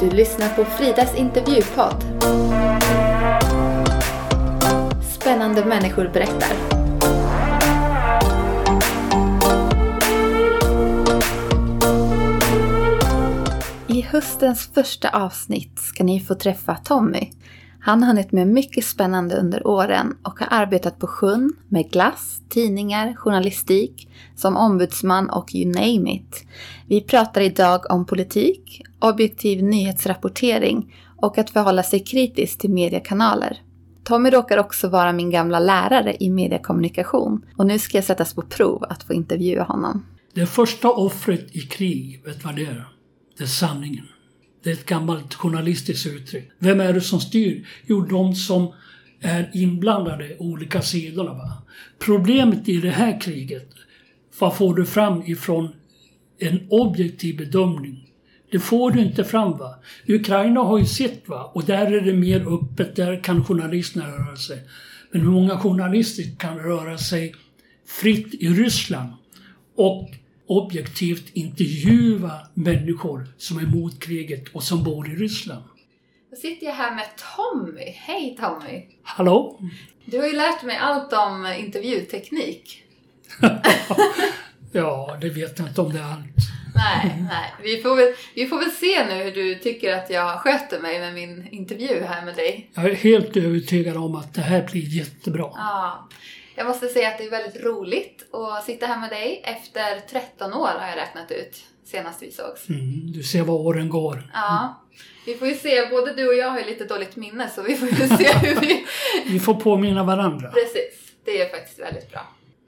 Du lyssnar på Fridas intervjupodd. Spännande människor berättar. I höstens första avsnitt ska ni få träffa Tommy. Han har hunnit med mycket spännande under åren och har arbetat på sjön med glass, tidningar, journalistik, som ombudsman och you name it. Vi pratar idag om politik, objektiv nyhetsrapportering och att förhålla sig kritiskt till mediekanaler. Tommy råkar också vara min gamla lärare i mediekommunikation och nu ska jag sättas på prov att få intervjua honom. Det första offret i krig, vet vad det är? Det är sanningen. Det är ett gammalt journalistiskt uttryck. Vem är det som styr? Jo, de som är inblandade olika sidorna. Va? Problemet i det här kriget, vad får du fram ifrån en objektiv bedömning? Det får du inte fram. va. Ukraina har ju sitt va, och där är det mer öppet, där kan journalisterna röra sig. Men hur många journalister kan röra sig fritt i Ryssland? Och objektivt intervjua människor som är emot kriget och som bor i Ryssland. Då sitter jag här med Tommy. Hej Tommy! Hallå? Du har ju lärt mig allt om intervjuteknik. ja, det vet jag inte om det är allt. Nej, nej. Vi får, väl, vi får väl se nu hur du tycker att jag sköter mig med min intervju här med dig. Jag är helt övertygad om att det här blir jättebra. Ja. Jag måste säga att det är väldigt roligt att sitta här med dig. Efter 13 år har jag räknat ut senast vi sågs. Mm, du ser vad åren går. Ja. Vi får ju se, både du och jag har ju lite dåligt minne så vi får ju se hur vi... vi får påminna varandra. Precis, det är faktiskt väldigt bra.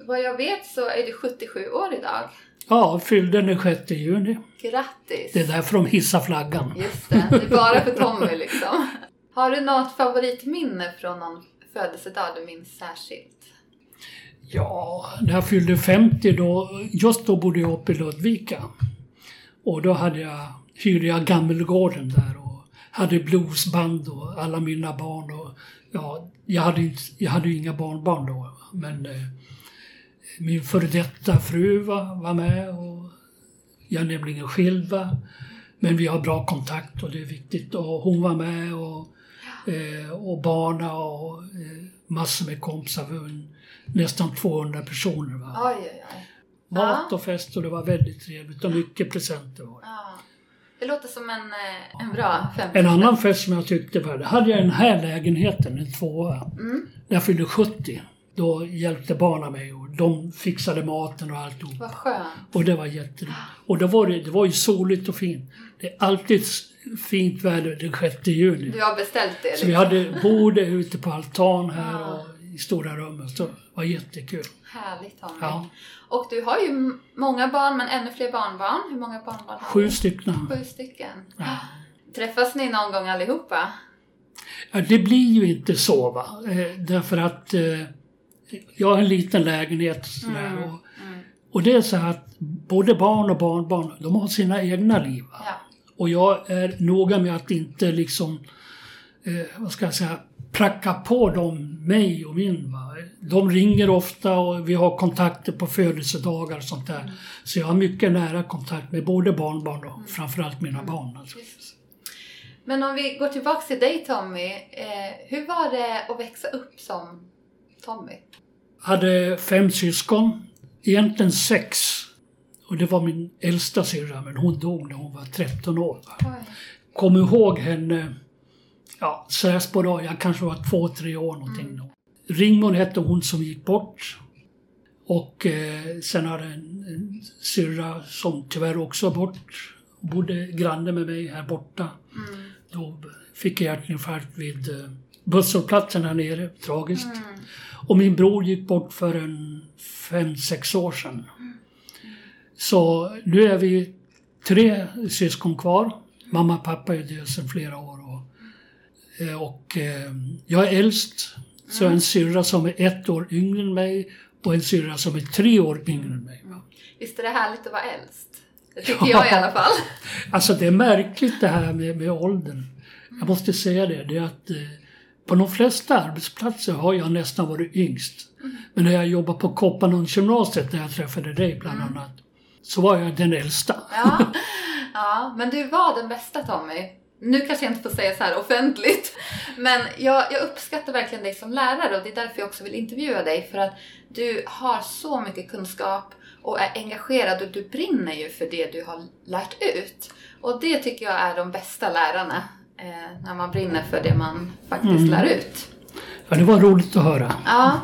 Vad jag vet så är du 77 år idag. Ja, fyllde den 6 juni. Grattis! Det är därför de hissar flaggan. Just det, det är bara för Tommy liksom. Har du något favoritminne från någon födelsedag du minns särskilt? Ja, när jag fyllde 50 då, just då bodde jag uppe i Ludvika. Och då hade jag, hyrde jag Gammelgården där och hade bluesband och alla mina barn och ja, jag hade, jag hade ju inga barnbarn då men eh, min före detta fru var, var med och jag är nämligen skild va. Men vi har bra kontakt och det är viktigt och hon var med och, eh, och barna och eh, massor med kompisar nästan 200 personer. Va? Oj, oj, oj. Mat och fest och det var väldigt trevligt och mycket presenter var det. Det låter som en, eh, en bra 50 En annan fest som jag tyckte var, det hade jag den här lägenheten, en tvåa. Mm. När jag fyllde 70. Då hjälpte barnen mig och de fixade maten och alltihop. Vad skönt. Och det var jätteroligt. Och det var, det, det var ju soligt och fint. Det är alltid fint väder den 6 juni. Du har beställt det? Så vi liksom. hade bordet ute på altan här och i stora rummet. Så det var jättekul. Härligt Tommy. Ja. Och du har ju många barn men ännu fler barnbarn. Hur många barnbarn har Sju du? stycken. Sju stycken. Ja. Träffas ni någon gång allihopa? Ja, det blir ju inte så va. Eh, därför att eh, jag har en liten lägenhet sådär, Mm, och, och det är så att både barn och barnbarn, de har sina egna liv. Ja. Och jag är noga med att inte liksom, eh, vad ska jag säga, pracka på dem mig och min. Va? De ringer ofta och vi har kontakter på födelsedagar och sånt där. Mm. Så jag har mycket nära kontakt med både barnbarn och framförallt mina barn. Alltså. Men om vi går tillbaks till dig Tommy. Eh, hur var det att växa upp som Tommy? Hade fem syskon, egentligen sex. Och det var min äldsta syrra, men hon dog när hon var 13 år. Kom ihåg henne, ja, sådär på dag, jag kanske var två, tre år någonting då. Ringmor hette hon som gick bort. Och eh, sen hade en, en syrra som tyvärr också bort. Bodde granne med mig här borta. Då fick jag hjärtinfarkt vid eh, busshållplatsen här nere, tragiskt. Och min bror gick bort för en fem, sex år sedan. Så nu är vi tre syskon kvar. Mamma och pappa är döda sedan flera år. Och, eh, och eh, jag är äldst. Så jag har en syrra som är ett år yngre än mig och en syrra som är tre år yngre än mig. Visst är det härligt att vara äldst? Det tycker jag i alla fall. Alltså det är märkligt det här med, med åldern. Jag måste säga det. Det är att eh, på de flesta arbetsplatser har jag nästan varit yngst. Men när jag jobbade på Kopparnungsgymnasiet där jag träffade dig bland annat. Så var jag den äldsta. Ja. ja, men du var den bästa Tommy. nu kanske jag inte får säga så här offentligt, men jag, jag uppskattar verkligen dig som lärare och det är därför jag också vill intervjua dig för att du har så mycket kunskap och är engagerad och du brinner ju för det du har lärt ut. Och det tycker jag är de bästa lärarna, eh, när man brinner för det man faktiskt mm. lär ut. Ja, det var roligt att höra. Ja.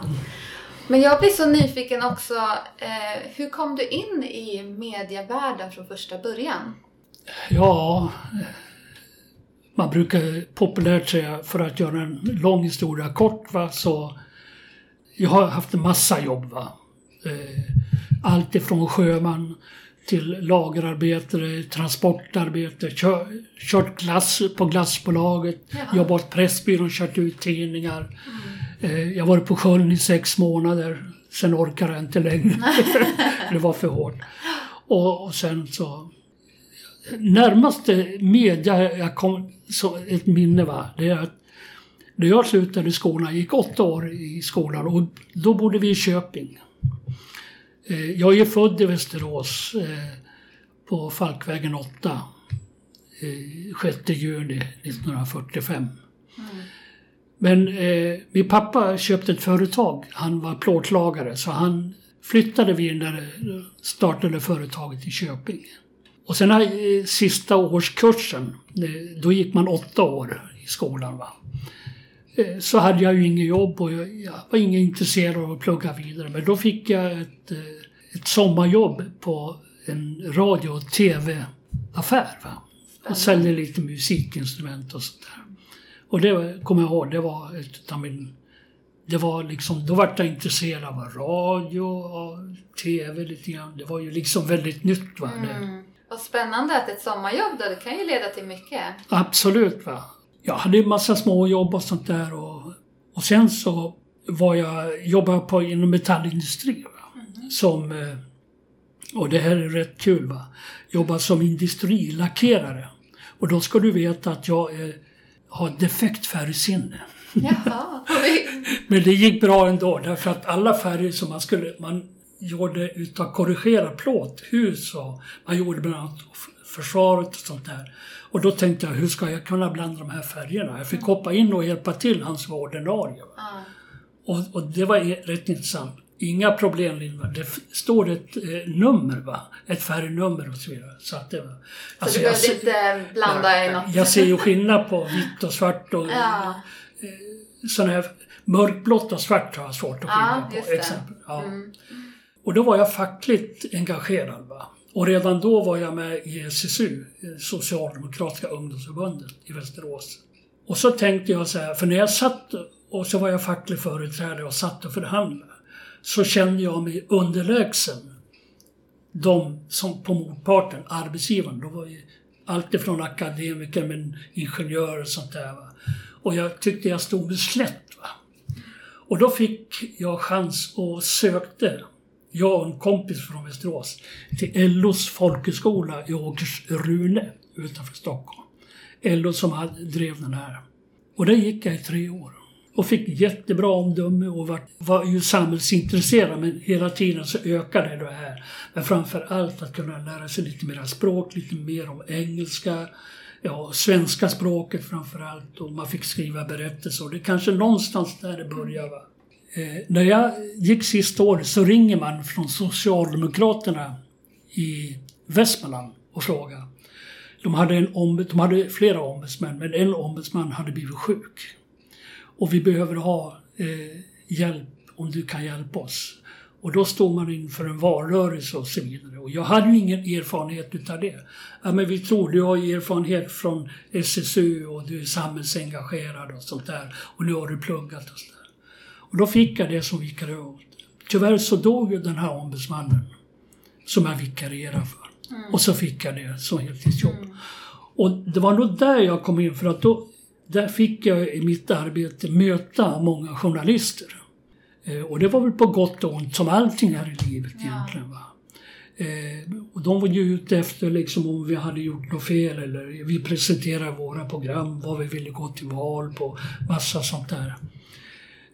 Men jag blir så nyfiken också, eh, hur kom du in i medievärlden från första början? Ja, man brukar populärt säga, för att göra en lång historia kort, va, så jag har haft en massa jobb. Va. Eh, allt ifrån sjöman till lagerarbetare, transportarbete, kör, kört glass på glassbolaget, Jaha. jobbat på Pressbyrån, kört ut tidningar. Mm. Eh, jag var på sjön i sex månader, sen orkade jag inte längre. det var för hårt. Och, och sen så närmaste media jag kom, så ett minne va, det är att när jag slutade skolan, jag gick åtta år i skolan och då bodde vi i Köping. Eh, jag är född i Västerås eh, på Falkvägen 8 6 juni 1945. Mm. Men eh, min pappa köpte ett företag. Han var plåtlagare så han flyttade vi när startade företaget i Köping. Och sen här, sista årskursen, då gick man åtta år i skolan. Va? Eh, så hade jag ju inget jobb och jag var inte intresserad av att plugga vidare. Men då fick jag ett, eh, ett sommarjobb på en radio och tv-affär. Va? Och sälja lite musikinstrument och sånt där. Och det kommer jag ihåg, det var ett av min... Det var liksom, då vart jag intresserad av radio och tv lite grann. Det var ju liksom väldigt nytt. Va? Mm. Vad spännande att ett sommarjobb då, det kan ju leda till mycket. Absolut. va. Jag hade en massa småjobb och sånt där och, och sen så var jag, jobbade jag på inom metallindustri. Mm. Som, eh, och det här är rätt kul va. Jobbade som industrilackerare. Och då ska du veta att jag är, har defekt färgsinne. Jaha. Men det gick bra ändå därför att alla färger som man skulle, man gjorde utav korrigerad plåt, hus och man gjorde bland annat försvaret och sånt där. Och då tänkte jag, hur ska jag kunna blanda de här färgerna? Jag fick hoppa in och hjälpa till, hans var ordinarie. Mm. Och, och, det var rätt intressant. Inga problem Lindvall. Det står ett eh, nummer va? Ett färgnummer och så vidare. Så, att det så alltså, du behövde inte blanda i något? Jag ser ju skillnad på vitt och svart och ja. eh, sådana här mörkblått och svart har jag svårt att skilja ja, på. Exempel. Ja. Mm. Och då var jag fackligt engagerad. Va? Och redan då var jag med i SSU, Socialdemokratiska ungdomsförbundet i Västerås. Och så tänkte jag så här, för när jag satt och så var jag facklig företrädare och satt och förhandlade, så kände jag mig underlägsen de som på motparten, arbetsgivaren, då var ju alltifrån akademiker men ingenjörer och sånt där. Va? Och jag tyckte jag stod mig slätt. Va? Och då fick jag chans och sökte jag och en kompis från Västerås till LOs folkhögskola i Åkers-Rune utanför Stockholm. LO som hade, drev den här. Och där gick jag i tre år. Och fick jättebra omdöme och var, var ju samhällsintresserad men hela tiden så ökade det här. Men framför allt att kunna lära sig lite mer språk, lite mer om engelska, ja, svenska språket framför allt och man fick skriva berättelser. Det är kanske någonstans där det började. Va? Eh, när jag gick sista året så ringer man från Socialdemokraterna i Västmanland och frågar. De hade, en ombud, de hade flera ombudsmän, men en ombudsman hade blivit sjuk. Och vi behöver ha eh, hjälp om du kan hjälpa oss. Och då står man inför en valrörelse och så vidare. Och jag hade ju ingen erfarenhet utav det. Ja, men vi tror du har erfarenhet från SSU och du är samhällsengagerad och sånt där. Och nu har du pluggat och sådär. Och då fick jag det som vikariat. Tyvärr så dog ju den här ombudsmannen som jag vikarierade för. Mm. Och så fick jag det som heltidsjobb. Mm. Och det var nog där jag kom in för att då, där fick jag i mitt arbete möta många journalister. Eh, och det var väl på gott och ont som allting här i livet ja. egentligen. Va? Eh, och de var ju ute efter liksom om vi hade gjort något fel eller vi presenterade våra program, vad vi ville gå till val på, massa sånt där.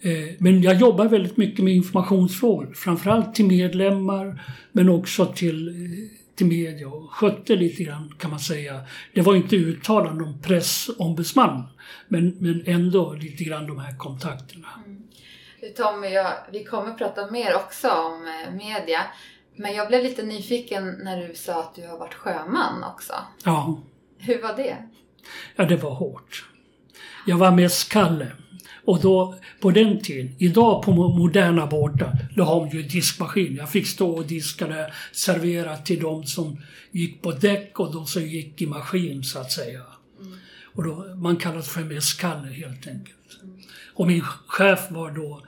Eh, men jag jobbar väldigt mycket med informationsfrågor, framförallt till medlemmar men också till, till media och skötte lite grann kan man säga. Det var inte uttalande om pressombudsman men, men ändå lite grann de här kontakterna. Mm. Tommy, jag, vi kommer prata mer också om eh, media. Men jag blev lite nyfiken när du sa att du har varit sjöman också. Ja. Hur var det? Ja, det var hårt. Jag var mässkalle. Och då, på den tiden, idag på moderna båtar, då har man ju diskmaskin. Jag fick stå och diska där, servera till de som gick på däck och de som gick i maskin så att säga. Mm. Och då, man kallades för mässkalle helt enkelt. Mm. Och min chef var då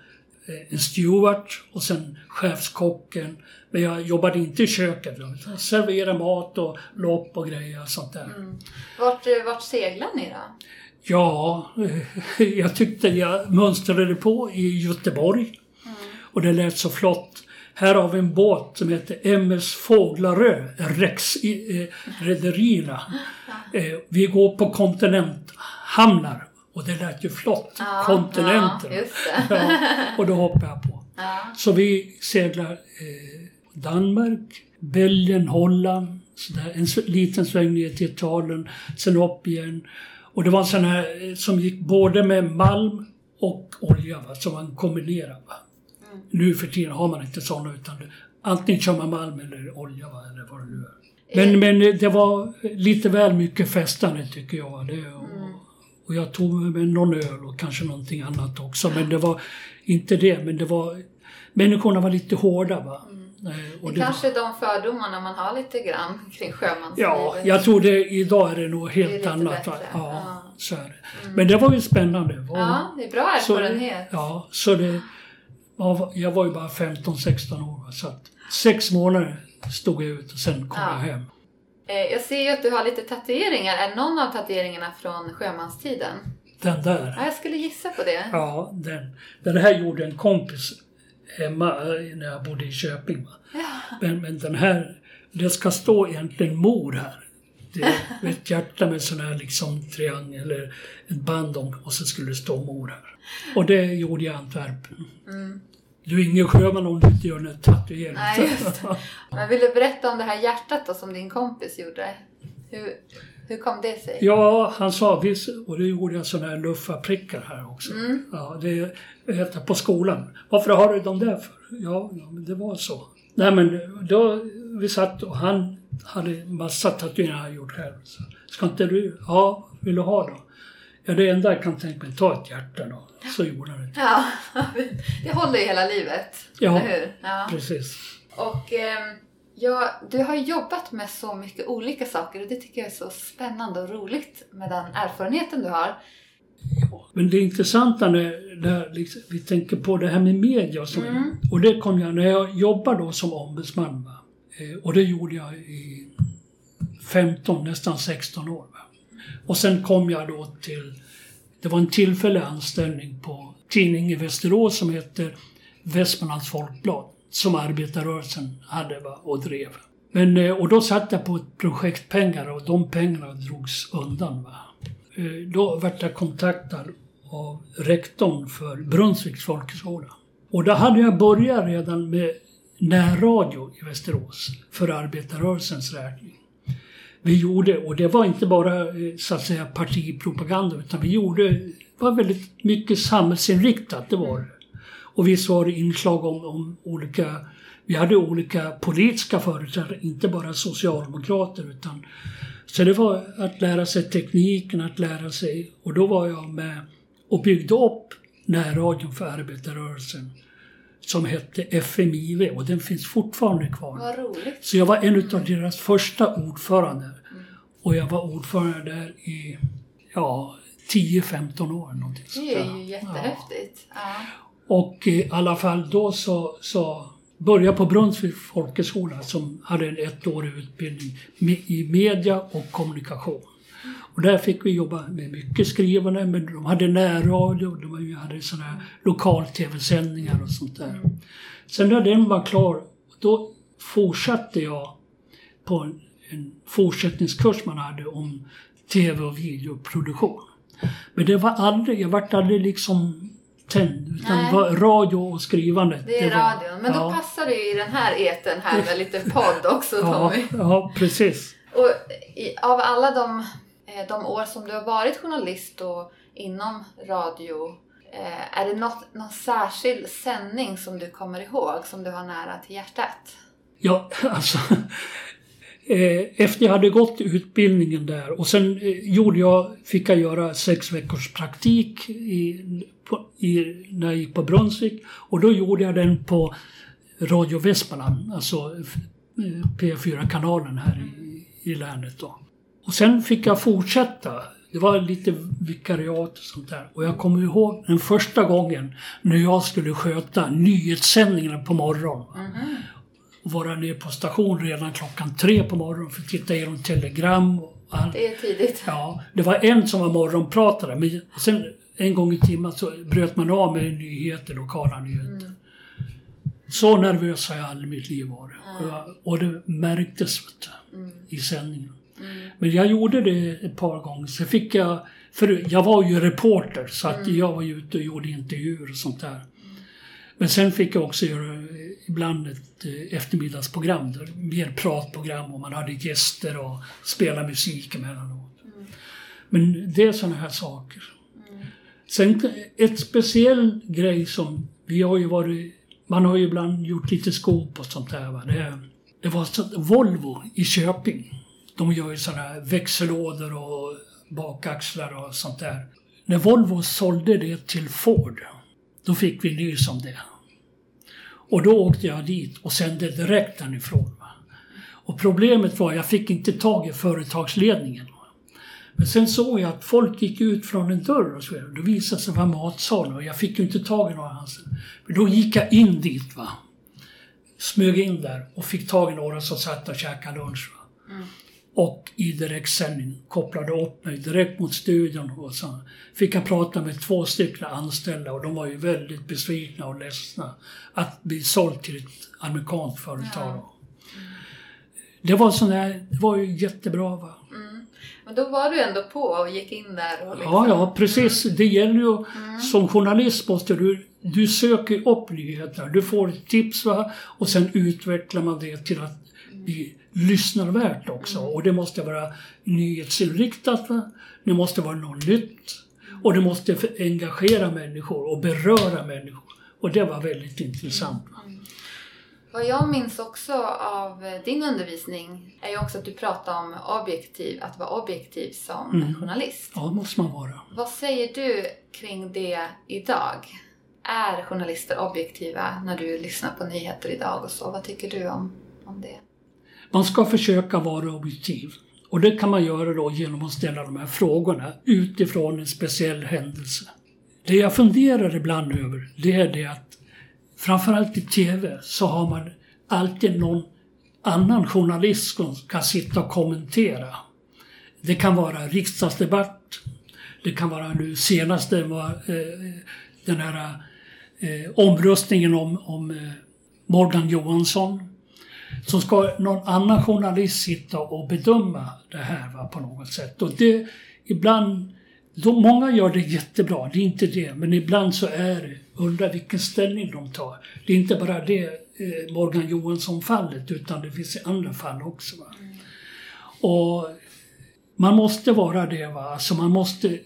eh, en steward och sen chefskocken. Men jag jobbade inte i köket. Jag serverade mat och lopp och grejer och sånt där. Mm. Vart, eh, vart seglade ni då? Ja, jag tyckte jag mönstrade på i Göteborg. Mm. Och det lät så flott. Här har vi en båt som heter MS Fåglarö, Rex-rederierna. Eh, vi går på kontinenthamnar. Och det lät ju flott. Ja, Kontinenten. Ja, ja, och då hoppade jag på. Så vi seglar eh, Danmark, Belgien, Holland. Sådär. En liten sväng ner till Italien, sen upp igen. Och det var en sån här eh, som gick både med malm och olja, va, som man kombinerade. Va. Mm. Nu för tiden har man inte sådana utan antingen kör man malm eller olja va, eller vad det nu är. Men, men eh, det var lite väl mycket festande tycker jag. Det, och, mm. och jag tog med någon öl och kanske någonting annat också. Men det var inte det, men det var... Människorna var lite hårda va. Det, det kanske är de fördomarna man har lite grann kring sjömanslivet. Ja, jag tror det, idag är det nog helt det annat. Ja, ja, Så är det. Mm. Men det var ju spännande. Ja, det är bra erfarenhet. Så, ja, så det, jag var ju bara 15-16 år. Så att sex månader stod jag ut och sen kom ja. jag hem. Eh, jag ser ju att du har lite tatueringar. Är någon av tatueringarna från sjömanstiden? Den där? Ja, jag skulle gissa på det. Ja, den. Den här gjorde en kompis hemma eh, när jag bodde i Köping. Ja. Men, men den här, det ska stå egentligen mor här. Det är ett hjärta med sån här liksom triangel eller ett band om, och så skulle det stå mor här. Och det gjorde jag i Antwerpen. Mm. Du är ingen sjöman om du inte gör en tatuering. Nej. Men vill du berätta om det här hjärtat då som din kompis gjorde? Hur, hur kom det sig? Ja, han sa och det gjorde jag sådana här luffarprickar här också. Mm. Ja, det heter på skolan. Varför har du dem där för? Ja, det var så. Nej men då, vi satt och han hade massa tatueringar han gjort själv. Så, Ska inte du? Ja, vill du ha då? Ja, det enda jag kan tänka mig, ta ett hjärta då. Så gjorde han det. Ja, det håller ju hela livet. Ja, eller hur? ja. precis. Och eh, Ja, du har jobbat med så mycket olika saker och det tycker jag är så spännande och roligt med den erfarenheten du har. Ja, men det intressanta när, när liksom, vi tänker på det här med media och så. Mm. Och det kom jag, när jag jobbade då som ombudsman. Va? Eh, och det gjorde jag i 15, nästan 16 år. Va? Och sen kom jag då till, det var en tillfällig anställning på tidning i Västerås som heter Västmanlands Folkblad som arbetarrörelsen hade va, och drev. Men, eh, och då satt jag på projektpengar och de pengarna drogs undan. Va. Eh, då vart jag kontaktad av rektorn för Brunnsviks folkhögskola. Och då hade jag börjat redan med närradio i Västerås för arbetarrörelsens räkning. Vi gjorde, och det var inte bara eh, så att säga partipropaganda utan vi gjorde, det var väldigt mycket samhällsinriktat, det var det. Och visst var det inslag om, om olika vi hade olika politiska företrädare, inte bara socialdemokrater. Utan, så det var att lära sig tekniken, att lära sig... Och då var jag med och byggde upp närradion för arbetarrörelsen som hette FMIV och den finns fortfarande kvar. Så jag var en av deras första ordförande. Och jag var ordförande där i ja, 10-15 år. Någonting det är ju jättehäftigt. Ja. Och i alla fall då så, så började jag på Brunnsviks folkhögskola som hade en ettårig utbildning i media och kommunikation. Och där fick vi jobba med mycket skrivande, men de hade närradio, de hade sådana lokal-tv-sändningar och sånt där. Sen när den var klar, då fortsatte jag på en, en fortsättningskurs man hade om tv och videoproduktion. Men det var aldrig, jag vart aldrig liksom tänd. Utan Nej. det radio och skrivande. Det är var- radion. Men då ja, passar det ju i den här eten här med lite podd också ja, Tommy. ja, precis. Och i, av alla de, eh, de år som du har varit journalist och inom radio, eh, är det något, någon särskild sändning som du kommer ihåg, som du har nära till hjärtat? Ja, alltså. eh, Efter jag hade gått utbildningen där och sen gjorde jag, fick jag göra sex veckors praktik i, på, i, när jag gick på Brunnsvik. Och då gjorde jag den på Radio Västmanland, alltså eh, P4-kanalen här i, i länet då. Och sen fick jag fortsätta. Det var lite vikariat och sånt där. Och jag kommer ihåg den första gången när jag skulle sköta nyhetssändningarna på morgonen och vara nere på station redan klockan tre på morgonen för att titta igenom telegram och. Det är tidigt. Ja, det var en som var morgonpratare men sen en gång i timmen så bröt man av med nyheter, lokala nyheter. Så nervös har jag aldrig i mitt liv varit. Och, jag, och det märktes du, i sändningen. Men jag gjorde det ett par gånger. Så fick jag, för jag var ju reporter så att jag var ju ute och gjorde intervjuer och sånt där. Men sen fick jag också göra eh, ibland ett eh, eftermiddagsprogram, där, mer pratprogram och man hade gäster och spela musik emellanåt. Men det är sådana här saker. Sen ett speciell grej som vi har ju varit, man har ju ibland gjort lite skop och sånt där. Va? Det, det var så, Volvo i Köping. De gör ju sådana här växellådor och bakaxlar och sånt där. När Volvo sålde det till Ford, då fick vi nys om det. Och då åkte jag dit och sände direkt därifrån. Va? Och problemet var, jag fick inte tag i företagsledningen. Men sen såg jag att folk gick ut från en dörr och så vidare. Det visade sig vara matsalen och jag fick ju inte tag i några hans. Men då gick jag in dit va. Smög in där och fick tag i några som satt och käkade lunch. Va? Och i direktsändning kopplade upp mig direkt mot studion och så fick jag prata med två stycken anställda och de var ju väldigt besvikna och ledsna att bli såld till ett amerikanskt företag. Det var sån här, det var ju jättebra va. Men då var du ändå på och gick in där och liksom... Ja, ja, precis. Det gäller ju, som journalist måste du, du söker upp nyheter. Du får tips va? och sen utvecklar man det till att bli lyssnarvärt också. Och det måste vara nyhetsinriktat. Va? Det måste vara något nytt. Och det måste engagera människor och beröra människor. Och det var väldigt intressant. Va? Vad jag minns också av eh, din undervisning är ju också att du pratar om objektiv, att vara objektiv som journalist. Ja, det måste man vara. Vad säger du kring det idag? Är journalister objektiva när du lyssnar på nyheter idag och så? Vad tycker du om, om det? Man ska försöka vara objektiv. Och det kan man göra då genom att ställa de här frågorna utifrån en speciell händelse. Det jag funderar ibland över, det är det att framförallt i TV så har man alltid någon annan journalist som kan sitta och kommentera. Det kan vara riksdagsdebatt, det kan vara nu senast var, eh, den här eh, omröstningen om, om eh, Morgan Johansson så ska någon annan journalist sitta och bedöma det här va, på något sätt. Och det, ibland, då, många gör det jättebra, det är inte det, men ibland så är det, undrar vilken ställning de tar. Det är inte bara det eh, Morgan Johansson-fallet, utan det finns andra fall också. Va? Och man måste vara det, va? Alltså man måste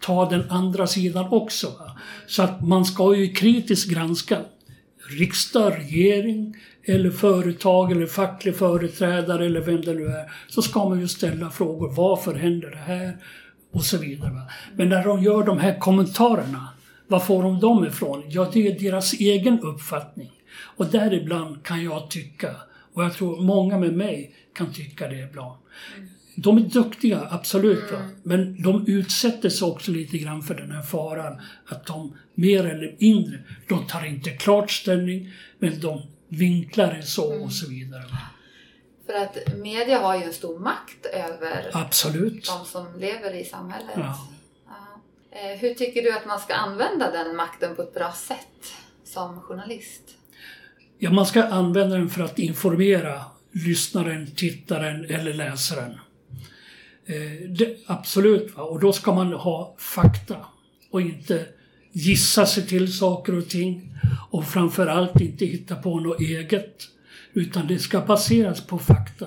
ta den andra sidan också. Va? Så att man ska ju kritiskt granska riksdag, regering eller företag eller facklig företrädare eller vem det nu är. Så ska man ju ställa frågor. Varför händer det här? Och så vidare. va. Men när de gör de här kommentarerna, var får de dem ifrån? Ja, det är deras egen uppfattning. Och däribland kan jag tycka, och jag tror många med mig kan tycka det ibland. De är duktiga, absolut. Va? Men de utsätter sig också lite grann för den här faran att de mer eller mindre, de tar inte klart ställning, men de vinklar det så och så vidare. Va? För att media har ju en stor makt över Absolut. de som lever i samhället. Ja. Eh, hur tycker du att man ska använda den makten på ett bra sätt som journalist? Ja, man ska använda den för att informera lyssnaren, tittaren eller läsaren. Eh, det, absolut, va? och då ska man ha fakta och inte gissa sig till saker och ting och framförallt inte hitta på något eget. Utan det ska baseras på fakta.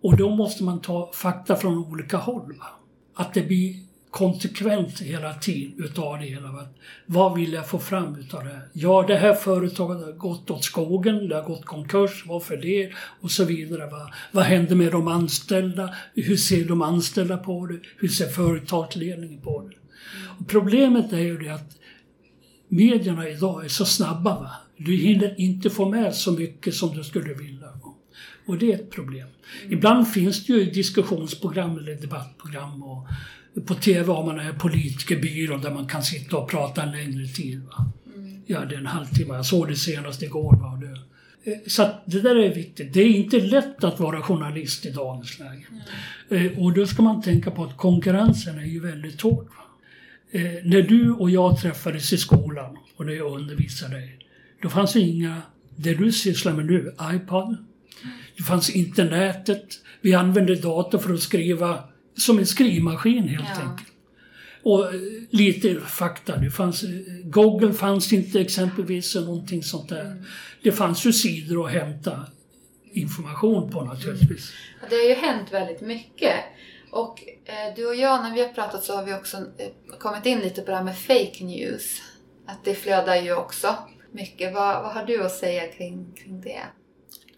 Och då måste man ta fakta från olika håll. Va? Att det blir konsekvent hela tiden utav det hela. Vad vill jag få fram utav det här? Ja, det här företaget har gått åt skogen, det har gått konkurs, varför det? Och så vidare. Va? Vad händer med de anställda? Hur ser de anställda på det? Hur ser företagsledningen på det? Och problemet är ju det att medierna idag är så snabba. Va? Du hinner inte få med så mycket som du skulle vilja. Och det är ett problem. Ibland finns det ju diskussionsprogram eller debattprogram och på TV har man en politikerbyrå där man kan sitta och prata en längre tid. Va? Mm. Ja, det är en halvtimme. Jag såg det senast igår. Va? Det, eh, så det där är viktigt. Det är inte lätt att vara journalist i dagens läge. Mm. Och då ska man tänka på att konkurrensen är ju väldigt hård. Eh, när du och jag träffades i skolan och när jag undervisade dig, då fanns det inga, det du sysslar med nu, iPad, det fanns internetet, vi använde dator för att skriva som en skrivmaskin helt ja. enkelt. Och eh, lite fakta. Det fanns, eh, Google fanns inte exempelvis, eller någonting sånt där. Mm. Det fanns ju sidor att hämta information på naturligtvis. Mm. Det har ju hänt väldigt mycket. Och eh, du och jag, när vi har pratat så har vi också eh, kommit in lite på det här med fake news. Att det flödar ju också mycket. Vad, vad har du att säga kring, kring det?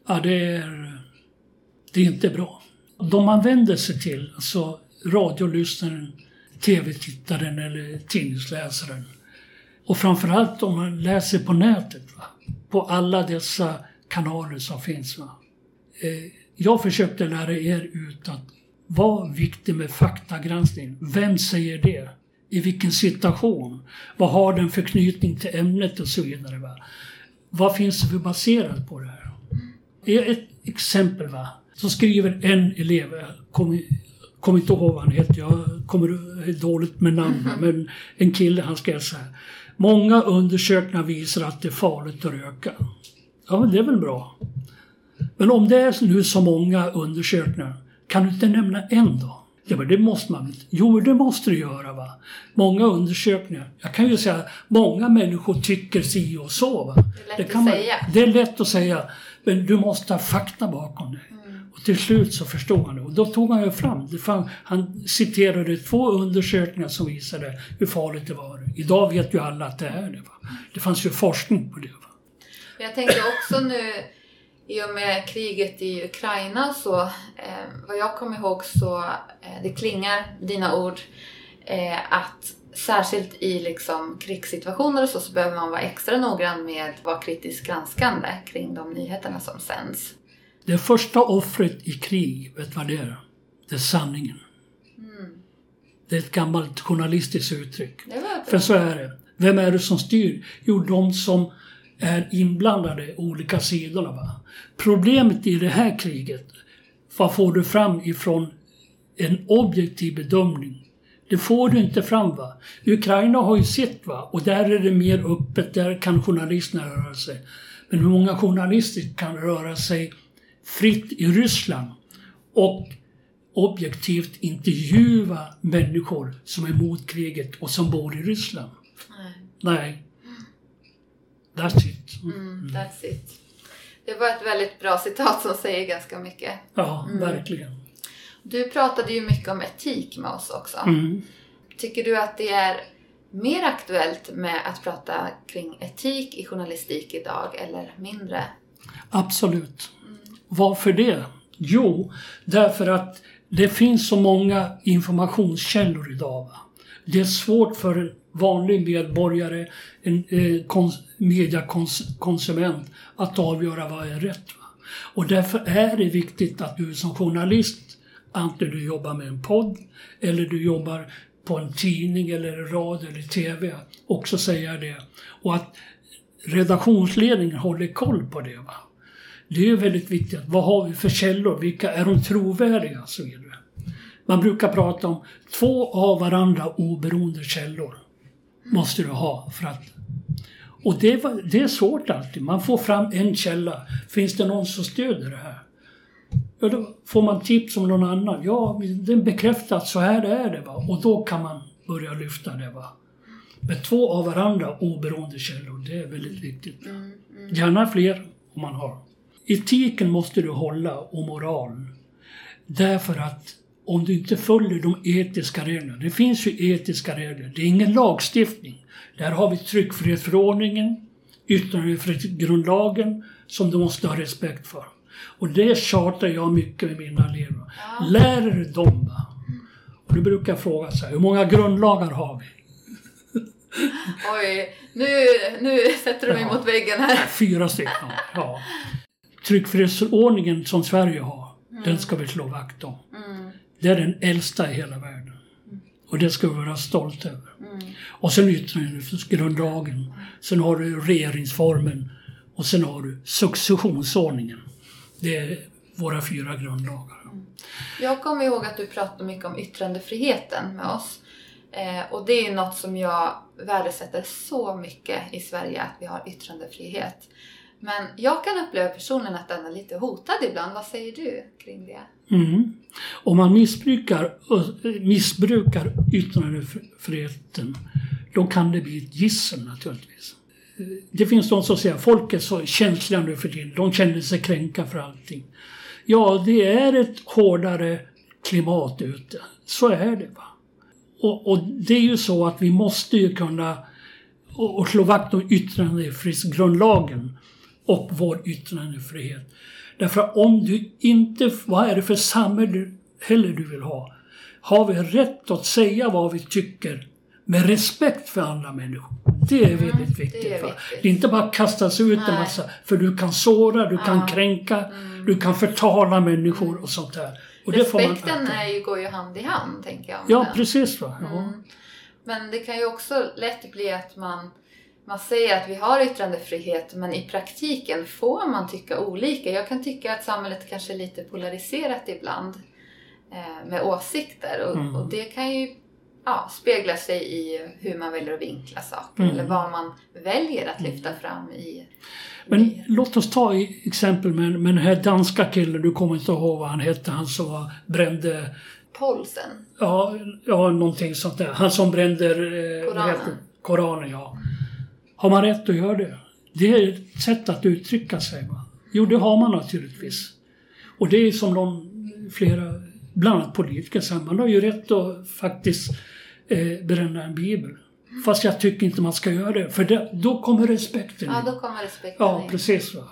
Ja, det är, det är inte bra de man vänder sig till, alltså radiolyssnaren, tv-tittaren eller tidningsläsaren. Och framförallt om man läser på nätet, va? på alla dessa kanaler som finns. Va? Eh, jag försökte lära er ut att vara viktig med faktagranskning. Vem säger det? I vilken situation? Vad har den för knytning till ämnet och så vidare. Va? Vad finns det för baserat på det här? Ett exempel. va så skriver en elev, jag kommer kom inte ihåg vad han heter, jag kommer dåligt med namn, men en kille han skrev så här. Många undersökningar visar att det är farligt att röka. Ja, men det är väl bra. Men om det är nu så många undersökningar, kan du inte nämna en då? Ja, men det måste man inte. Jo, det måste du göra. va. Många undersökningar. Jag kan ju säga många människor tycker si och så. Va? Det är lätt det att man, säga. Det är lätt att säga. Men du måste ha fakta bakom det. Till slut så förstod han det. Och då tog han ju fram, det fann, han citerade två undersökningar som visade hur farligt det var. Idag vet ju alla att det är det. Va? Det fanns ju forskning på det. Va? Jag tänker också nu i och med kriget i Ukraina så, eh, vad jag kommer ihåg så, eh, det klingar, dina ord, eh, att särskilt i liksom krigssituationer och så, så behöver man vara extra noggrann med att vara kritiskt granskande kring de nyheterna som sänds. Det första offret i krig, vet du vad det är? Det är sanningen. Mm. Det är ett gammalt journalistiskt uttryck. För så är det. Vem är det som styr? Jo, de som är inblandade olika sidorna. Va? Problemet i det här kriget, vad får du fram ifrån en objektiv bedömning? Det får du inte fram. va. Ukraina har ju sett va, och där är det mer öppet, där kan journalisterna röra sig. Men hur många journalister kan röra sig fritt i Ryssland och objektivt intervjua människor som är emot kriget och som bor i Ryssland. Nej. Nej. That's it. Mm. mm, that's it. Det var ett väldigt bra citat som säger ganska mycket. Ja, mm. verkligen. Du pratade ju mycket om etik med oss också. Mm. Tycker du att det är mer aktuellt med att prata kring etik i journalistik idag eller mindre? Absolut. Varför det? Jo, därför att det finns så många informationskällor idag. Va? Det är svårt för en vanlig medborgare, en eh, kons mediakonsument, att avgöra vad är rätt. Va? Och därför är det viktigt att du som journalist, antingen du jobbar med en podd eller du jobbar på en tidning eller radio eller TV, också säger det. Och att redaktionsledningen håller koll på det. Va? Det är väldigt viktigt. Vad har vi för källor? Vilka är de trovärdiga? Så vidare. Man brukar prata om två av varandra oberoende källor. Måste du ha för att... Och det, det är svårt alltid. Man får fram en källa. Finns det någon som stöder det här? Ja, då får man tips om någon annan. Ja, den bekräftar att så här är det. Va? Och då kan man börja lyfta det. Va? med två av varandra oberoende källor. Det är väldigt viktigt. Gärna fler om man har. Etiken måste du hålla och moral. Därför att om du inte följer de etiska reglerna. Det finns ju etiska regler. Det är ingen lagstiftning. Där har vi tryckfrihetsförordningen, yttrandefrihetsgrundlagen som du måste ha respekt för. Och det tjatar jag mycket med mina elever. Ja. Lär dem. Va? Och du brukar fråga så här, hur många grundlagar har vi? Oj, nu, nu sätter du mig ja. mot väggen här. Fyra stycken, ja. Tryckfrihetsförordningen som Sverige har, mm. den ska vi slå vakt om. Mm. Det är den äldsta i hela världen. Och det ska vi vara stolta över. Mm. Och sen yttrandefrihetsgrundlagen. Sen har du regeringsformen. Och sen har du successionsordningen. Det är våra fyra grundlagar. Mm. Jag kommer ihåg att du pratade mycket om yttrandefriheten med oss. Eh, och det är ju något som jag värdesätter så mycket i Sverige, att vi har yttrandefrihet. Men jag kan uppleva personligen att den är lite hotad ibland. Vad säger du kring det? Mm. Om man missbrukar, missbrukar yttrandefriheten, då kan det bli ett gissel naturligtvis. Det finns de som säger att folk är så känsliga nu för tiden. De känner sig kränka för allting. Ja, det är ett hårdare klimat ute. Så är det. va. Och, och det är ju så att vi måste ju kunna och, och slå vakt om yttrandefrihetsgrundlagen och vår yttrandefrihet. Därför att om du inte, vad är det för samhälle heller du vill ha? Har vi rätt att säga vad vi tycker med respekt för andra människor? Det är väldigt mm, viktigt. Det är, viktigt. det är inte bara kasta sig ut Nej. en massa, för du kan såra, du kan kränka, mm. du kan förtala människor och sånt där. Och Respekten man, är ju, går ju hand i hand, tänker jag. Ja, den. precis. Va? Ja. Mm. Men det kan ju också lätt bli att man man säger att vi har yttrandefrihet men i praktiken får man tycka olika. Jag kan tycka att samhället kanske är lite polariserat ibland eh, med åsikter och, mm. och, det kan ju ja, spegla sig i hur man väljer att vinkla saker mm. eller vad man väljer att lyfta mm. fram i men i... låt oss ta exempel med, med den här danska killen, du kommer inte ihåg vad han hette, han som brände Polsen? Ja, ja, någonting sånt där. Han som brände eh, Koranen. Koranen, ja. Har man rätt att göra det? Det är ett sätt att uttrycka sig. Va? Jo, det har man naturligtvis. Och det är som de flera, bland annat politiker säger, man har ju rätt att faktiskt eh, bränna en bibel. Fast jag tycker inte man ska göra det, för det, då kommer respekten Ja, då kommer respekten Ja, precis. Va?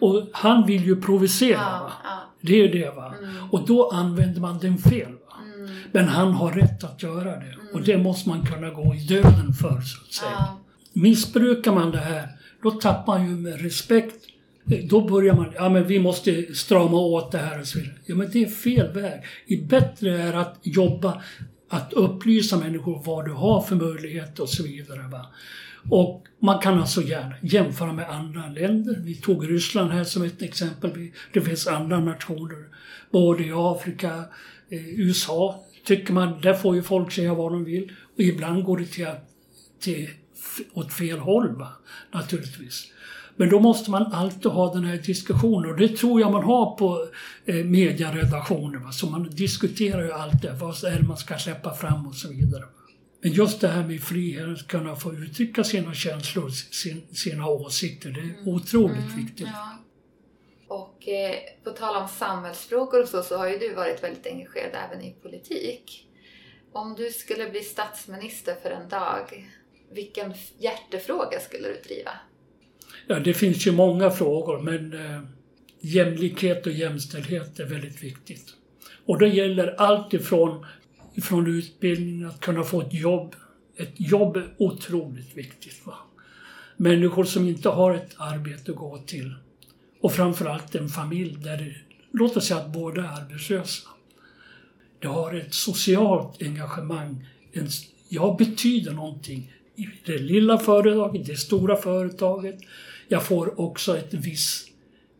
Och han vill ju provocera. Ja, ja. Det är det. va. Mm. Och då använder man den fel. Va? Mm. Men han har rätt att göra det. Mm. Och det måste man kunna gå i döden för, så att säga. Ja. Missbrukar man det här, då tappar man ju med respekt. Då börjar man, ja men vi måste strama åt det här och så vidare. Ja men det är fel väg. Det bättre är att jobba, att upplysa människor vad du har för möjligheter och så vidare. Va? Och man kan alltså gärna jämföra med andra länder. Vi tog Ryssland här som ett exempel. Det finns andra nationer, både i Afrika, eh, USA. Tycker man, där får ju folk säga vad de vill. Och ibland går det till, till åt fel håll va? naturligtvis. Men då måste man alltid ha den här diskussionen och det tror jag man har på eh, mediaredaktioner. Va? Så man diskuterar ju allt det, vad är det man ska släppa fram och så vidare. Men just det här med frihet, att kunna få uttrycka sina känslor, sin, sina åsikter, det är mm. otroligt mm, viktigt. Ja. Och eh, på tal om samhällsfrågor och så, så har ju du varit väldigt engagerad även i politik. Om du skulle bli statsminister för en dag, vilken hjärtefråga skulle du driva? Ja, det finns ju många frågor men eh, jämlikhet och jämställdhet är väldigt viktigt. Och det gäller allt ifrån, ifrån utbildning, att kunna få ett jobb. Ett jobb är otroligt viktigt. Va? Människor som inte har ett arbete att gå till. Och framförallt en familj där det, låt oss säga att båda är arbetslösa. Det har ett socialt engagemang. En, jag betyder någonting i det lilla företaget, det stora företaget. Jag får också ett visst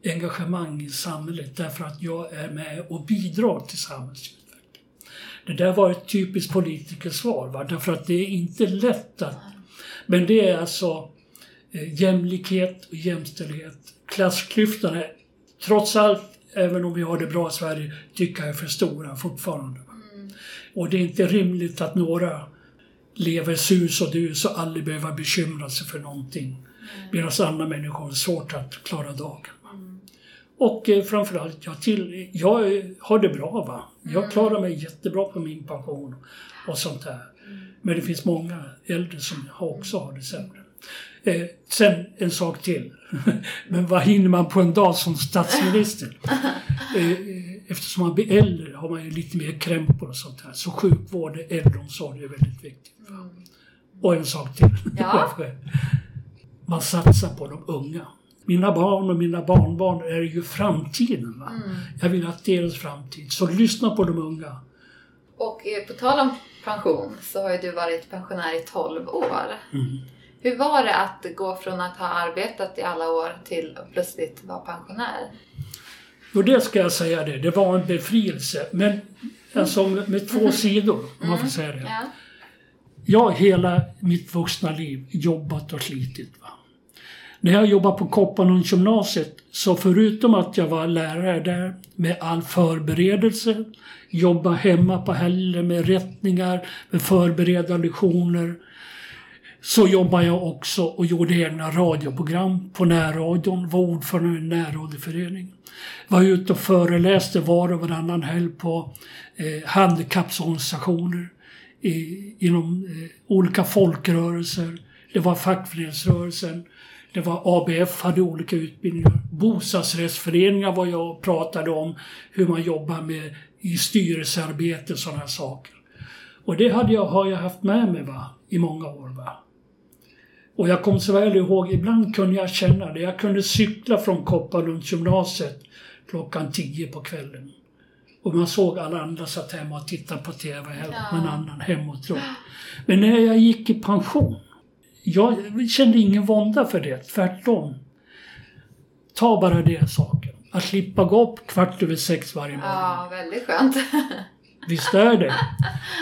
engagemang i samhället därför att jag är med och bidrar till samhällsutveckling. Det där var ett typiskt politikersvar, va? därför att det är inte lätt att... Men det är alltså eh, jämlikhet och jämställdhet. Klassklyftorna, trots allt, även om vi har det bra i Sverige, tycker jag är för stora fortfarande. Mm. Och det är inte rimligt att några lever sus och dus och aldrig behöver bekymra sig för någonting. Medan andra människor har svårt att klara dagen. Och eh, framförallt, jag, till, jag har det bra. va. Jag klarar mig jättebra på min pension och sånt där. Men det finns många äldre som också har det sämre. Eh, sen en sak till. Men vad hinner man på en dag som statsminister? Eh, eftersom man blir äldre har man ju lite mer krämpor och sånt där. Så sjukvård, äldreomsorg är väldigt viktigt. Va? Och en sak till. Ja. man satsar på de unga. Mina barn och mina barnbarn är ju framtiden. Va? Jag vill att deras framtid. Så lyssna på de unga. Och eh, på tal om pension så har ju du varit pensionär i 12 år. Mm. Hur var det att gå från att ha arbetat i alla år till att plötsligt vara pensionär? Och det ska jag säga det, det var en befrielse. Men alltså med två sidor, om man får säga det. Ja. Jag har hela mitt vuxna liv jobbat och slitit. Va? När jag jobbade på Kopparnons gymnasiet så förutom att jag var lärare där med all förberedelse, jobba hemma på helgen med rättningar, med förberedda lektioner. Så jobbade jag också och gjorde egna radioprogram på närradion, var ordförande i en närradioförening. Var ute och föreläste var och varannan helg på eh, handikappsorganisationer i, inom eh, olika folkrörelser. Det var fackföreningsrörelsen. Det var ABF hade olika utbildningar. Bostadsrättsföreningar var jag och pratade om hur man jobbar med i styrelsearbete och sådana saker. Och det hade jag, har jag haft med mig va, i många år. Va. Och jag kommer så väl ihåg, ibland kunde jag känna det. Jag kunde cykla från Kopparlundsgymnasiet klockan 10 på kvällen. Och man såg alla andra satt hemma och tittade på TV med Ja. en annan hemåtrå. Men när jag gick i pension, jag kände ingen vånda för det, tvärtom. Ta bara det saken. Att slippa gå upp kvart över sex varje morgon. Ja, väldigt skönt. Visst är det.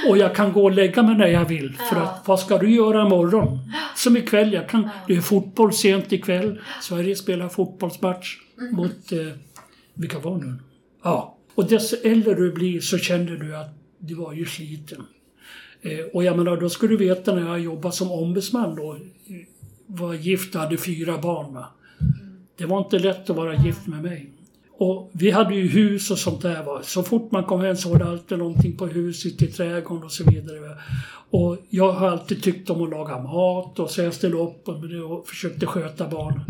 Och jag kan gå och lägga mig när jag vill. För att vad ska du göra imorgon? Som ikväll. Jag kan, det är fotboll sent ikväll. Sverige spelar fotbollsmatch mot... Eh, vilka var nu? Ja. Och dess äldre du blir så känner du att du var ju sliten. Eh, och jag menar, då ska du veta när jag jobbade som ombudsman då. eh, Var gift och hade fyra barn. Va? Det var inte lätt att vara gift med mig. Och vi hade ju hus och sånt där. Va? Så fort man kom hem så var det alltid någonting på huset, i trädgården och så vidare. Va? Och jag har alltid tyckt om att laga mat och så jag ställde upp och, och försökte sköta barnen.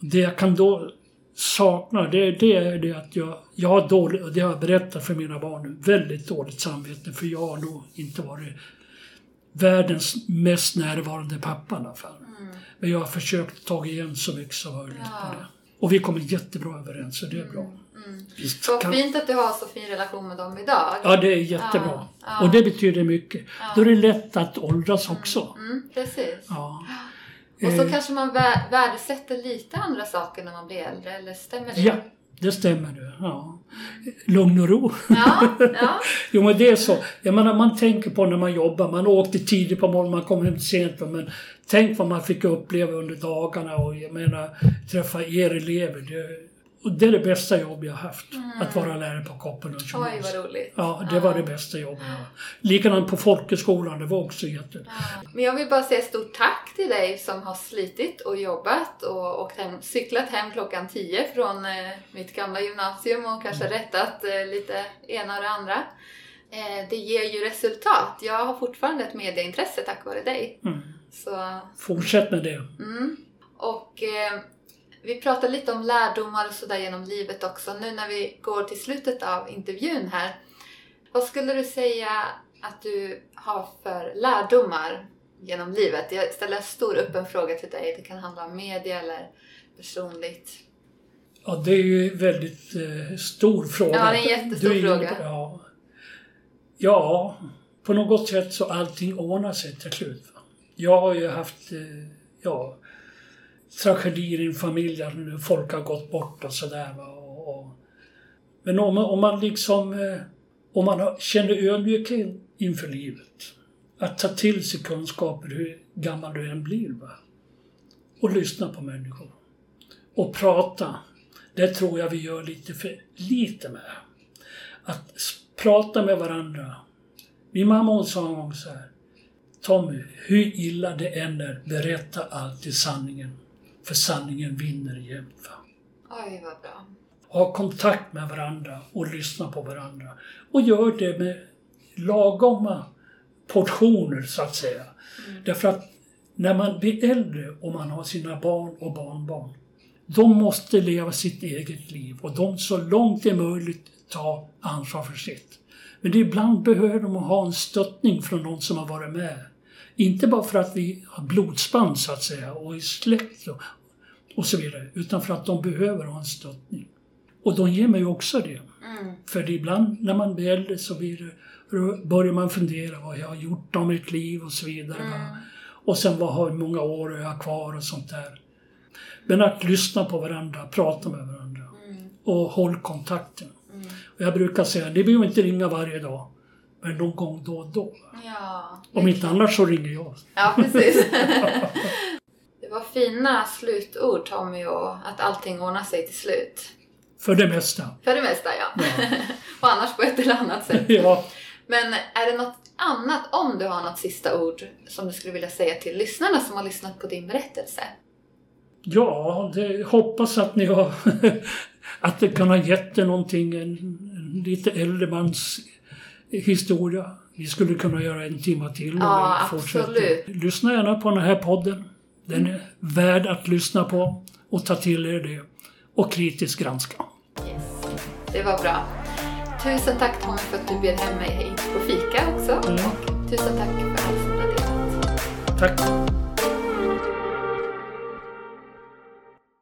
Det jag kan då sakna, det, det är det att jag, jag har dåligt, och det har jag berättat för mina barn nu, väldigt dåligt samvete för jag har nog inte varit världens mest närvarande pappa i alla fall. Men jag har försökt ta igen så mycket som möjligt Ja. på det. Och vi kommer jättebra överens så det är bra. Mm. Visst Vad kan- fint att du har så fin relation med dem idag. Ja, det är jättebra. Ja, ja. Och det betyder mycket. Då är det lätt att åldras också. Mm, precis. Ja. Och så Eh, kanske man vä- värdesätter lite andra saker när man blir äldre, eller stämmer det? Ja, det stämmer det. Ja. Lugn och ro. Ja, ja. Jo men det är så. Jag menar man tänker på när man jobbar. Man åkte tidigt på morgonen, man kom hem sent. Men tänk vad man fick uppleva under dagarna och jag menar träffa er elever. Det, och det är det bästa jobb jag har haft. Att vara lärare på Kopparlunds Oj, gymnasium. vad roligt. Ja, det var det bästa jobbet jag har. Likadant på folkhögskolan, det var också jätte... Men jag vill bara säga stort tack till dig som har slitit och jobbat och åkt hem, cyklat hem klockan 10 från eh, mitt gamla gymnasium och kanske rättat eh, lite ena och det andra. Eh, det ger ju resultat. Jag har fortfarande ett medieintresse tack vare dig. Mm. Så, Fortsätt med det. mm. Och eh, vi pratar lite om lärdomar och sådär genom livet också. Nu när vi går till slutet av intervjun här. Vad skulle du säga att du har för lärdomar genom livet? Jag ställer en stor öppen fråga till dig. Det kan handla om media eller personligt. Ja, det är ju en väldigt eh, stor fråga. Ja, det är en jättestor är fråga. Ja. ja, på något sätt så allting ordnar sig till slut. Va? Jag har ju haft eh, ja, tragedier i en familj där folk har gått bort och sådär. Och, och, men om man, om man liksom eh, om man känner ödmjukhet inför livet, att ta till sig kunskaper hur gammal du än blir. Va? Och lyssna på människor. Och prata. Det tror jag vi gör lite för lite med. Att prata med varandra. Min mamma hon sa en gång så här. Tommy, hur illa det än är, berätta alltid sanningen. För sanningen vinner jämt. Oj, vad bra. Ha kontakt med varandra och lyssna på varandra. Och gör det med lagoma portioner, så att säga. Därför att när man blir äldre och man har sina barn och barnbarn, de måste leva sitt eget liv och de så långt det är möjligt ta ansvar för sitt. Men ibland behöver de ha en stöttning från någon som har varit med. Inte bara för att vi har blodsband så att säga och är släkt och, så vidare, utan för att de behöver ha en stöttning. Och de ger mig också det. Mm. För ibland när man blir äldre så blir det, börjar man fundera vad jag har gjort av mitt liv och så vidare. va. Och sen vad har många år har jag kvar och sånt där. Men att lyssna på varandra, prata med varandra och håll kontakten. Och jag brukar säga, ni behöver inte ringa varje dag, men någon gång då och då. Ja. Om inte annars så ringer jag. Ja, precis. det var fina slutord Tommy och att allting ordnar sig till slut. För det mesta. För det mesta ja. Ja. och annars på ett eller annat sätt. ja. Men är det något annat, om du har något sista ord som du skulle vilja säga till lyssnarna som har lyssnat på din berättelse? Ja, det, hoppas att ni har att det kan ha gett er någonting, en, en lite äldre mans historia. Vi skulle kunna göra en timme till Ja, fortsätter. absolut. Lyssna gärna på den här podden. Den är värd att lyssna på och ta till er det. Och kritiskt granska. Yes. Det var bra. Tusen tack Tommy för att du bjöd hem mig hit på fika också. Mm. Och tusen tack för allt som du har delat. Tack!